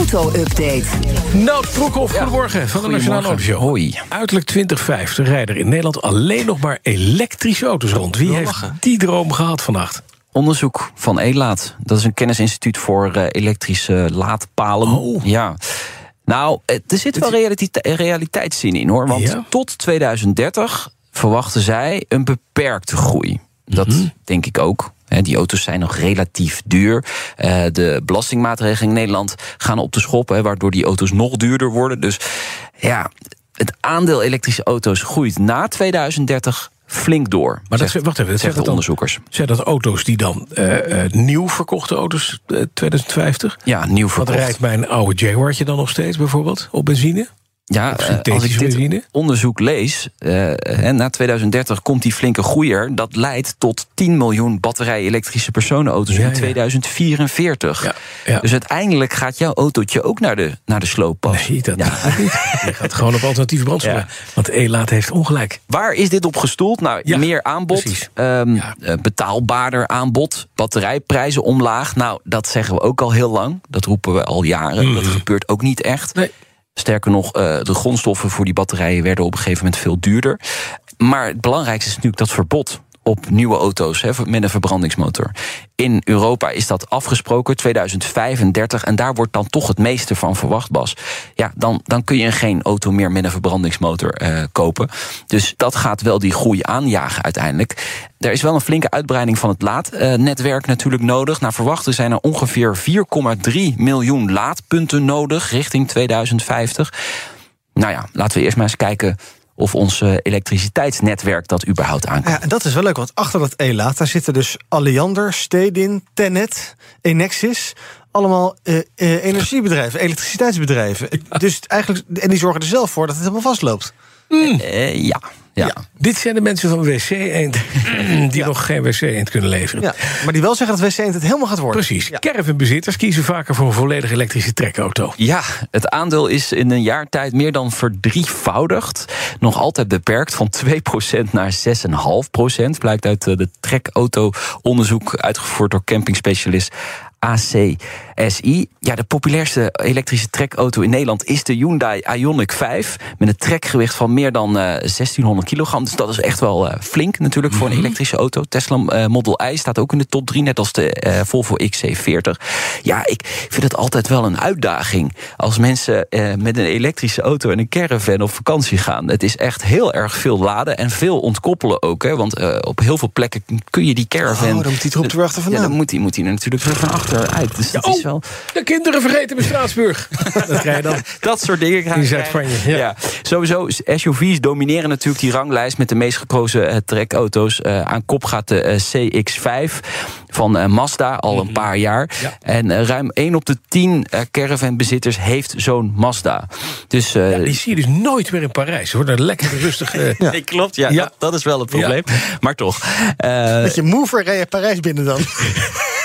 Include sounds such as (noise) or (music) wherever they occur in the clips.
auto-update. Nou, Broekhoff, goedemorgen van de Nationale Autoshow. Hoi. Uiterlijk 2050 rijden er in Nederland alleen nog maar elektrische auto's rond. Wie heeft die droom gehad vannacht? Onderzoek van ELAAT. Dat is een kennisinstituut voor eh, elektrische laadpalen. Oh. Ja. Nou, eh, er zit wel realite- realiteitszin in hoor. Want Ja? tot 2030 verwachten zij een beperkte groei. Dat Mhm. denk ik ook. Die auto's zijn nog relatief duur. Eh, de belastingmaatregelen in Nederland gaan op de schop, waardoor die auto's nog duurder worden. Dus ja, het aandeel elektrische auto's groeit na 2030 flink door. Maar dat, wacht even, dat zeggen de onderzoekers. zijn dat auto's die dan eh, eh, nieuw verkochte auto's eh, 2050? Ja, nieuw Wat verkocht. rijdt mijn oude Jaguartje dan nog steeds bijvoorbeeld op benzine? Ja, eh, als ik dit benzine? onderzoek lees, eh, hè, na 2030 komt die flinke groeier. Dat leidt tot 10 miljoen batterij-elektrische personenauto's Ja, in ja. 2044. Ja, ja. Dus uiteindelijk gaat jouw autootje ook naar de, naar de slooppas. Nee, dat Ja. gaat niet. Je gaat gewoon op alternatieve (laughs) brandstoffen. Want Elaat heeft ongelijk. Waar is dit op gestoeld? Nou, meer aanbod, ehm, eh, betaalbaarder aanbod, batterijprijzen omlaag. Nou, dat zeggen we ook al heel lang. Dat roepen we al jaren. Dat gebeurt ook niet echt. Nee. Sterker nog, eh, de grondstoffen voor die batterijen werden op een gegeven moment veel duurder. Maar het belangrijkste is natuurlijk dat verbod op nieuwe auto's hè, met een verbrandingsmotor. In Europa is dat afgesproken, 2035. En daar wordt dan toch het meeste van verwacht, Bas. Ja, dan, dan kun je geen auto meer met een verbrandingsmotor eh, kopen. Dus dat gaat wel die groei aanjagen uiteindelijk. Er is wel een flinke uitbreiding van het laadnetwerk natuurlijk nodig. Naar verwachten zijn er ongeveer 4,3 miljoen laadpunten nodig richting 2050. Nou ja, laten we eerst maar eens kijken of ons eh, elektriciteitsnetwerk dat überhaupt aan kan. Ja, en dat is wel leuk, want achter dat ELAT... daar zitten dus Alliander, Stedin, Tenet, Enexis... allemaal eh, eh, energiebedrijven, elektriciteitsbedrijven. (laughs) Dus eigenlijk, en die zorgen er zelf voor dat het helemaal vastloopt. Ja, ja. Ja. Dit zijn de mensen van WC Eend (clears throat) die nog geen WC Eend kunnen leveren. Ja, maar die wel zeggen dat WC het helemaal gaat worden. Precies. Ja. Caravanbezitters kiezen vaker voor een volledig elektrische trekauto. Ja, het aandeel is in een jaar tijd meer dan verdrievoudigd. Nog altijd beperkt van 2% naar 6,5%. Blijkt uit eh, de trekauto-onderzoek uitgevoerd door campingspecialist ACSI. Ja, de populairste elektrische trekauto in Nederland is de Hyundai Ioniq 5. Met een trekgewicht van meer dan eh 1600 kilogram. Dus dat is echt wel eh, flink natuurlijk voor een elektrische auto. Tesla eh, Model I staat ook in de top 3, net als de eh, Volvo XC40. Ja, ik vind het altijd wel een uitdaging als mensen eh, met een elektrische auto en een caravan op vakantie gaan. Het is echt heel erg veel laden en veel ontkoppelen ook. Hè, want eh, op heel veel plekken kun je die caravan. Oh, dan moet die er op de weg Ja, dan moet hij moet die er natuurlijk terug van Dus dat oh, is wel. de kinderen vergeten bij Straatsburg. (laughs) dat krijg je dan. Dat soort dingen gaan In krijgen. Zuid-Spanje, ja. Sowieso, SUV's domineren natuurlijk die ranglijst met de meest gekozen eh, trekauto's. Eh, aan kop gaat de eh, CX-5 van eh, Mazda al een paar jaar. Mhm. Ja. En ruim 1 op de 10 eh, caravanbezitters heeft zo'n Mazda. Dus eh, Die zie je dus nooit meer in Parijs. Hoor. Een lekker rustig. (laughs) Nee, klopt, ja, Ja. Dat, dat is wel het probleem. Maar toch. eh, Met je mover rij je Parijs binnen dan. (laughs)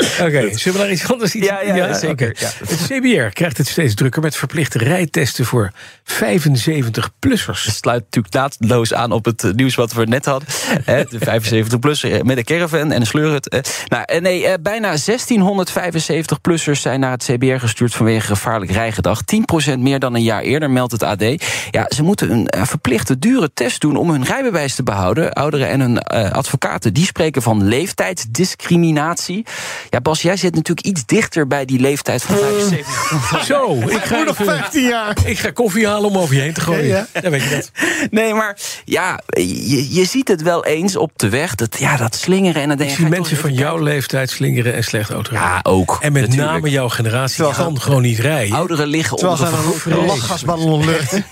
Oké, zullen we naar iets anders iets? Ja, ja, zeker, oké. ja. Het CBR krijgt het steeds drukker met verplichte rijtesten voor 75-plussers. Het sluit natuurlijk naadloos aan op het eh, nieuws wat we net hadden. De 75-plus met een caravan en een sleur. eh. Nou, eh, nee, eh, bijna 1675-plussers zijn naar het CBR gestuurd vanwege gevaarlijk rijgedrag. 10% meer dan een jaar eerder, meldt het AD. Ja, ze moeten een eh, verplichte dure test doen om hun rijbewijs te behouden. Ouderen en hun eh, advocaten die spreken van leeftijdsdiscriminatie. Ja, Bas, jij zit natuurlijk iets dichter bij die leeftijd van 75. (laughs) Zo, ik ga, nog even- 15 jaar. ik ga koffie halen om over je heen te gooien. Ja, Ja, weet je dat. Nee, maar ja, je, je ziet het wel eens op de weg. Dat, ja, dat slingeren en dan denk Ik je... zie ga je mensen van jouw leeftijd slingeren en slecht autorijden. Ja, ook, En met natuurlijk. name jouw generatie Terwijl kan gewoon niet rijden. Ouderen liggen Terwijl onder de een lachgasballon (laughs) luchten.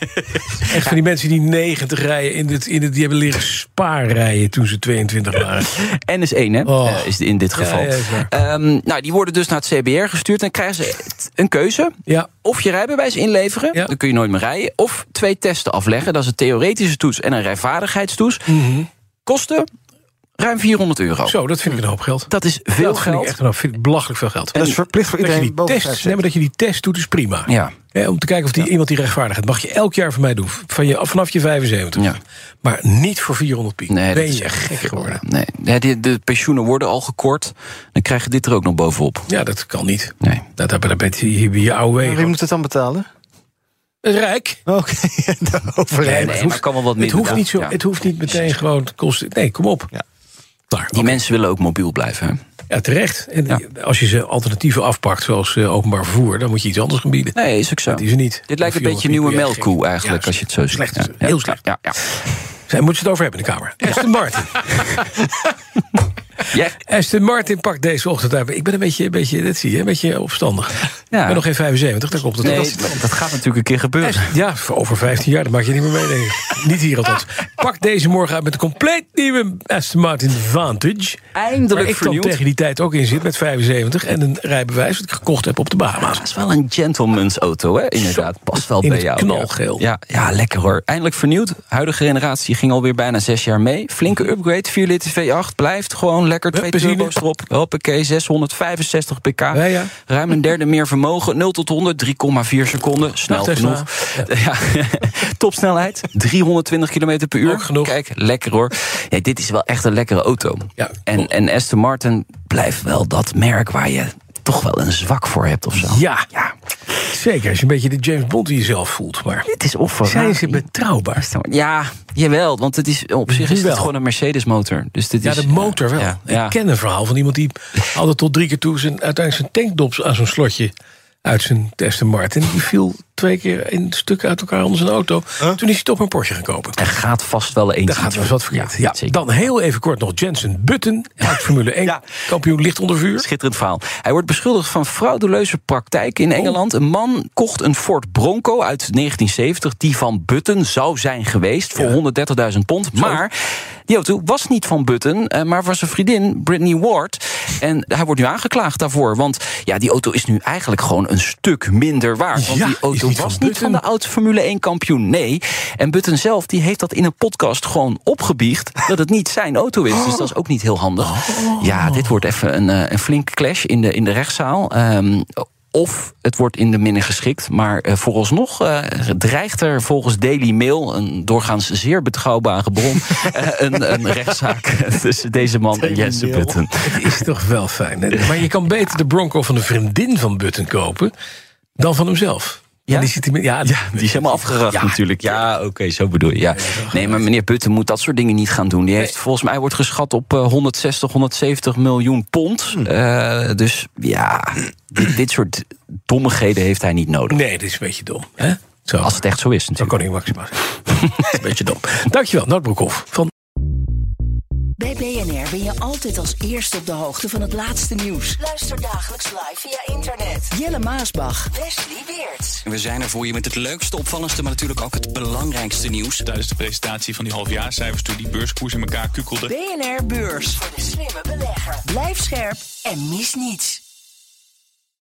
Echt van die mensen die 90 rijden, in het, in het, die hebben leren spaarrijden toen ze 22 waren. (laughs) NS1, hè, Oh. is in dit geval. ja. Ehm, nou, die worden dus naar het CBR gestuurd en krijgen ze een keuze. Ja, Of je rijbewijs inleveren, Ja. dan kun je nooit meer rijden. Of twee testen afleggen, dat is een theoretische toets en een rijvaardigheidstoets. Mhm. Kosten Ruim 400 euro. Zo, dat vind ik een hoop geld. Dat is veel dat geld. vind ik echt een hoop, vind ik belachelijk veel geld. En dat is verplicht voor dat je iedereen die boven test, 65. nee, maar dat je die test doet is prima. Ja. Hè, om te kijken of die, iemand die rechtvaardig is. mag je elk jaar van mij doen. Van je, vanaf je 75. Ja. Maar niet voor 400 piek. Nee, ben dat is je echt gek geworden. Nee, Ja, die- de pensioenen worden al gekort. Dan krijg je dit er ook nog bovenop. Ja, dat kan niet. Nee. Dat, dat, dat ben je bij je oude Maar Wie wegen. moet het dan betalen? Het Rijk. Oké, (laughs) de overheid. Nee, maar kan wel wat Het hoeft niet, zo, Ja. het hoeft niet meteen gewoon te kosten. Nee, kom op. Ja. Klaar. Die mensen willen ook mobiel blijven. Hè? Ja, terecht. En Ja. als je ze alternatieven afpakt, zoals eh, openbaar vervoer, dan moet je iets anders gaan bieden. Nee, is ook zo. Dat is niet. Dit lijkt een beetje je nieuwe melkkoe eigenlijk, Ja, als je het zo ziet. Slecht Heel slecht. Ja, ja. Zij moeten ze het over hebben in de Kamer. Aston Martin. (laughs) Ja. Aston Martin pakt deze ochtend uit. Ik ben een beetje, een beetje dat zie je, een beetje opstandig. Ja. Ik ben nog geen 75, daar komt het Nee, dat, dat gaat natuurlijk een keer gebeuren. Aston- Ja, over 15 jaar, dat maak je niet meer mee, denk ik. (laughs) Niet hier althans. Pak deze morgen uit met een compleet nieuwe Aston Martin Vantage. Waar Eindelijk ik dan vernieuwd. tegen die tijd ook in zit met 75. En een rijbewijs dat ik gekocht heb op de Bahama's. Dat is wel een gentleman's auto, hè? Inderdaad, past wel In bij jou. knalgeel. Ja, ja, lekker hoor. Eindelijk vernieuwd. Huidige generatie ging alweer bijna zes jaar mee. Flinke upgrade, 4 liter V8. Blijft gewoon lekker. Twee benzine. turbo's erop. Hoppakee, 665 pk. Ja, ja. Ruim een derde meer vermogen. 0 tot 100, 3,4 seconden. Snel genoeg. Ja. (laughs) Topsnelheid, 320 km per uur. Genoeg. Kijk, lekker hoor. Ja, dit is wel echt een lekkere auto. En, en Aston Martin blijft wel dat merk waar je toch wel een zwak voor hebt of zo. Ja, Ja, zeker. Als je een beetje de James Bond in jezelf voelt. Maar het is of zijn ze betrouwbaar? Ja, jawel, want het is, op zich is het gewoon een Mercedes motor. Dus dit Ja, is, de motor wel. Ja, ja. Ik ken een verhaal van iemand die altijd tot drie keer toe... Zijn, uiteindelijk zijn tankdops aan zo'n slotje uit zijn Aston Martin. Die viel twee keer in stukken uit elkaar onder zijn auto. Toen is hij toch een Porsche gaan kopen. Er gaat vast wel eens Daar gaat wel eens wat verkeerd. Ja, dan heel even kort nog Jensen Button. Uit Formule 1. Ja. Kampioen licht onder vuur. Schitterend verhaal. Hij wordt beschuldigd van frauduleuze praktijken in Engeland. Een man kocht een Ford Bronco uit 1970... die van Button zou zijn geweest voor 130.000 pond. Maar die auto was niet van Button, eh, maar van zijn vriendin Brittany Ward. En hij wordt nu aangeklaagd daarvoor. Want ja, die auto is nu eigenlijk gewoon een stuk minder waard. Want Ja, die auto niet was van niet van de oud Formule 1 kampioen. Nee. En Button zelf die heeft dat in een podcast gewoon opgebiecht... (laughs) dat het niet zijn auto is. Dus dat is ook niet heel handig. Ja, dit wordt even een, eh, een flinke clash in de, in de rechtszaal. Ehm, of het wordt in de minne geschikt. Maar eh, vooralsnog eh, dreigt er volgens Daily Mail... een doorgaans zeer betrouwbare bron... (laughs) een, een rechtszaak (laughs) tussen deze man en Jesse Mail. Button. Het is toch wel fijn. Hè? Maar je kan beter de Bronco van de vriendin van Button kopen... dan van hemzelf. Ja? Die, zit hij, ja, Die is helemaal afgeracht Ja. natuurlijk. Ja, oké, zo bedoel je. Ja. Nee, maar meneer Putten moet dat soort dingen niet gaan doen. Die heeft volgens mij wordt geschat op eh, 160, 170 miljoen pond. Eh, dus ja, dit, dit soort dommigheden heeft hij niet nodig. Nee, dit is een beetje dom. Hè? Zo. Als het echt zo is natuurlijk. kon ik Maxima zeggen. (laughs) een beetje dom. Dankjewel, Nout Broekhoff. Van Bij BNR ben je altijd als eerste op de hoogte van het laatste nieuws. Luister dagelijks live via internet. Jelle Maasbach. Wesley Weert. We zijn er voor je met het leukste, opvallendste, maar natuurlijk ook het belangrijkste nieuws. Tijdens de presentatie van die halfjaarcijfers toen die beurskoers in elkaar kukkelde. BNR Beurs. Voor de slimme belegger. Blijf scherp en mis niets.